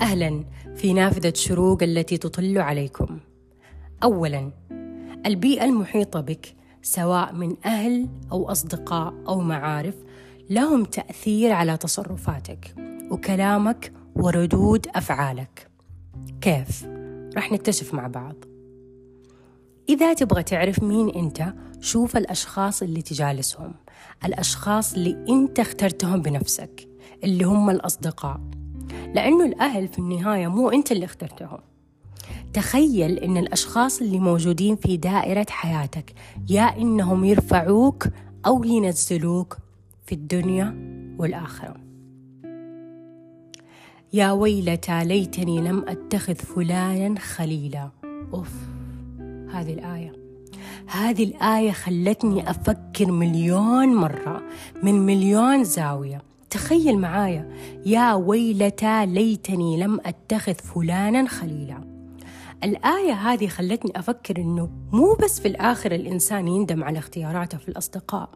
أهلا في نافذة شروق التي تطل عليكم. أولا البيئة المحيطة بك سواء من أهل أو أصدقاء أو معارف لهم تأثير على تصرفاتك وكلامك وردود أفعالك. كيف؟ راح نكتشف مع بعض. إذا تبغى تعرف مين أنت شوف الأشخاص اللي تجالسهم الأشخاص اللي أنت اخترتهم بنفسك اللي هم الأصدقاء لأنه الأهل في النهاية مو أنت اللي اخترتهم. تخيل إن الأشخاص اللي موجودين في دائرة حياتك يا إنهم يرفعوك أو ينزلوك في الدنيا والآخرة. يا ويلتى ليتني لم أتخذ فلانا خليلا. أوف هذه الآية. هذه الآية خلتني أفكر مليون مرة من مليون زاوية. تخيل معايا يا ويلتى ليتني لم أتخذ فلانا خليلا. الآية هذه خلتني أفكر إنه مو بس في الآخر الإنسان يندم على اختياراته في الأصدقاء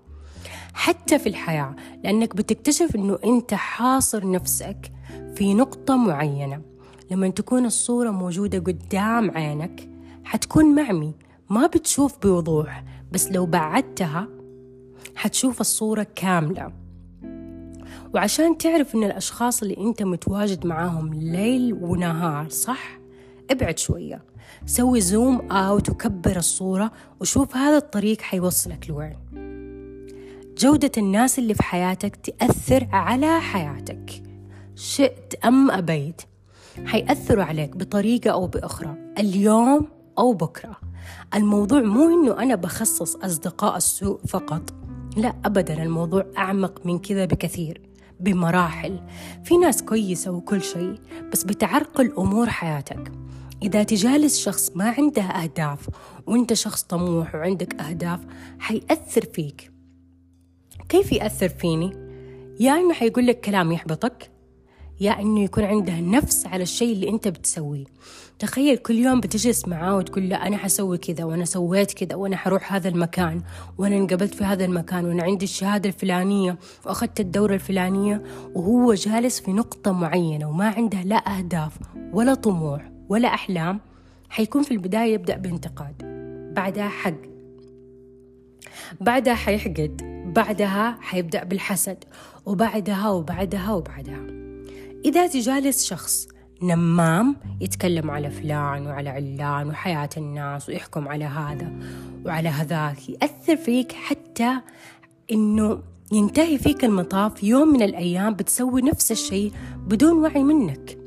حتى في الحياة لأنك بتكتشف إنه أنت حاصر نفسك في نقطة معينة. لما تكون الصورة موجودة قدام عينك حتكون معمي ما بتشوف بوضوح بس لو بعدتها حتشوف الصورة كاملة. وعشان تعرف إن الأشخاص اللي أنت متواجد معاهم ليل ونهار صح؟ ابعد شوية. سوي زوم أوت وكبر الصورة وشوف هذا الطريق حيوصلك لوين. جودة الناس اللي في حياتك تأثر على حياتك. شئت أم أبيت؟ حيأثروا عليك بطريقة أو بأخرى اليوم أو بكرة. الموضوع مو إنه أنا بخصص أصدقاء السوء فقط. لا أبدا الموضوع أعمق من كذا بكثير. بمراحل. في ناس كويسة وكل شيء بس بتعرقل أمور حياتك. إذا تجالس شخص ما عنده أهداف وأنت شخص طموح وعندك أهداف حيأثر فيك. كيف يأثر فيني؟ يا إنه حيقول لك كلام يحبطك يا إنه يكون عنده نفس على الشيء اللي أنت بتسويه. تخيل كل يوم بتجلس معاه وتقول له أنا حسوي كذا وأنا سويت كذا وأنا حروح هذا المكان وأنا انقبلت في هذا المكان وأنا عندي الشهادة الفلانية وأخذت الدورة الفلانية وهو جالس في نقطة معينة وما عنده لا أهداف ولا طموح ولا أحلام حيكون في البداية يبدأ بانتقاد بعدها حق بعدها حيحقد بعدها حيبدأ بالحسد وبعدها وبعدها وبعدها. إذا تجالس شخص نمام يتكلم على فلان وعلى علان وحياة الناس ويحكم على هذا وعلى هذاك يأثر فيك حتى إنه ينتهي فيك المطاف يوم من الأيام بتسوي نفس الشيء بدون وعي منك.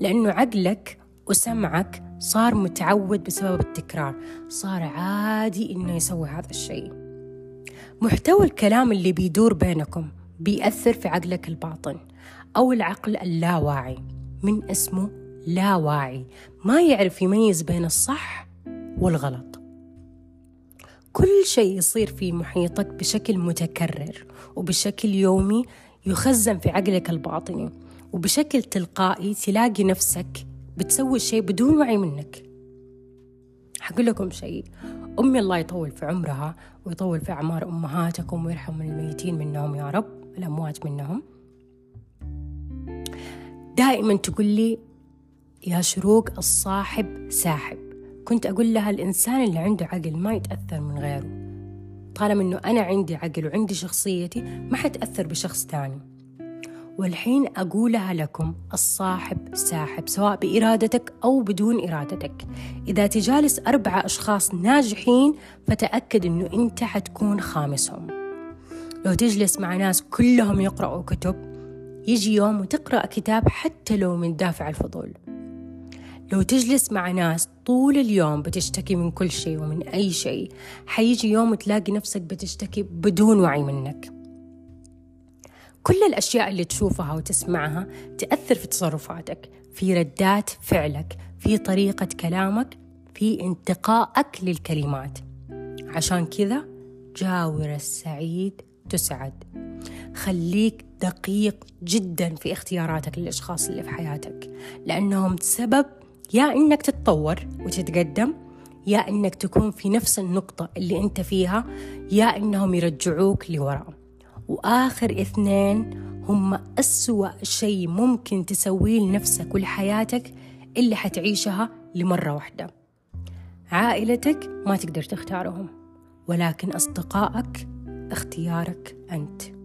لأنه عقلك وسمعك صار متعود بسبب التكرار صار عادي إنه يسوي هذا الشيء. محتوى الكلام اللي بيدور بينكم بيأثر في عقلك الباطن. أو العقل اللاواعي. من اسمه لا واعي ما يعرف يميز بين الصح والغلط. كل شيء يصير في محيطك بشكل متكرر وبشكل يومي يخزن في عقلك الباطني وبشكل تلقائي تلاقي نفسك بتسوي شيء بدون وعي منك. حقول لكم شيء. أمي الله يطول في عمرها ويطول في أعمار أمهاتكم ويرحم الميتين منهم يا رب الأموات منهم. دائما تقول لي يا شروق الصاحب ساحب. كنت أقول لها الإنسان اللي عنده عقل ما يتأثر من غيره. طالما أنه أنا عندي عقل وعندي شخصيتي ما حتأثر بشخص تاني. والحين أقولها لكم الصاحب ساحب سواء بإرادتك أو بدون إرادتك. إذا تجالس أربعة أشخاص ناجحين فتأكد أنه أنت حتكون خامسهم. لو تجلس مع ناس كلهم يقرأوا كتب يجي يوم وتقرأ كتاب حتى لو من دافع الفضول. لو تجلس مع ناس طول اليوم بتشتكي من كل شيء ومن أي شيء حيجي يوم تلاقي نفسك بتشتكي بدون وعي منك. كل الأشياء اللي تشوفها وتسمعها تأثر في تصرفاتك في ردات فعلك في طريقة كلامك في انتقائك للكلمات. عشان كذا جاور السعيد تسعد. خليك دقيق جدا في اختياراتك للأشخاص اللي في حياتك. لأنهم سبب يا إنك تتطور وتتقدم يا إنك تكون في نفس النقطة اللي أنت فيها يا إنهم يرجعوك لوراء وآخر اثنين هم أسوأ شيء ممكن تسويه لنفسك ولحياتك اللي حتعيشها لمرة واحدة. عائلتك ما تقدر تختارهم ولكن أصدقائك اختيارك أنت.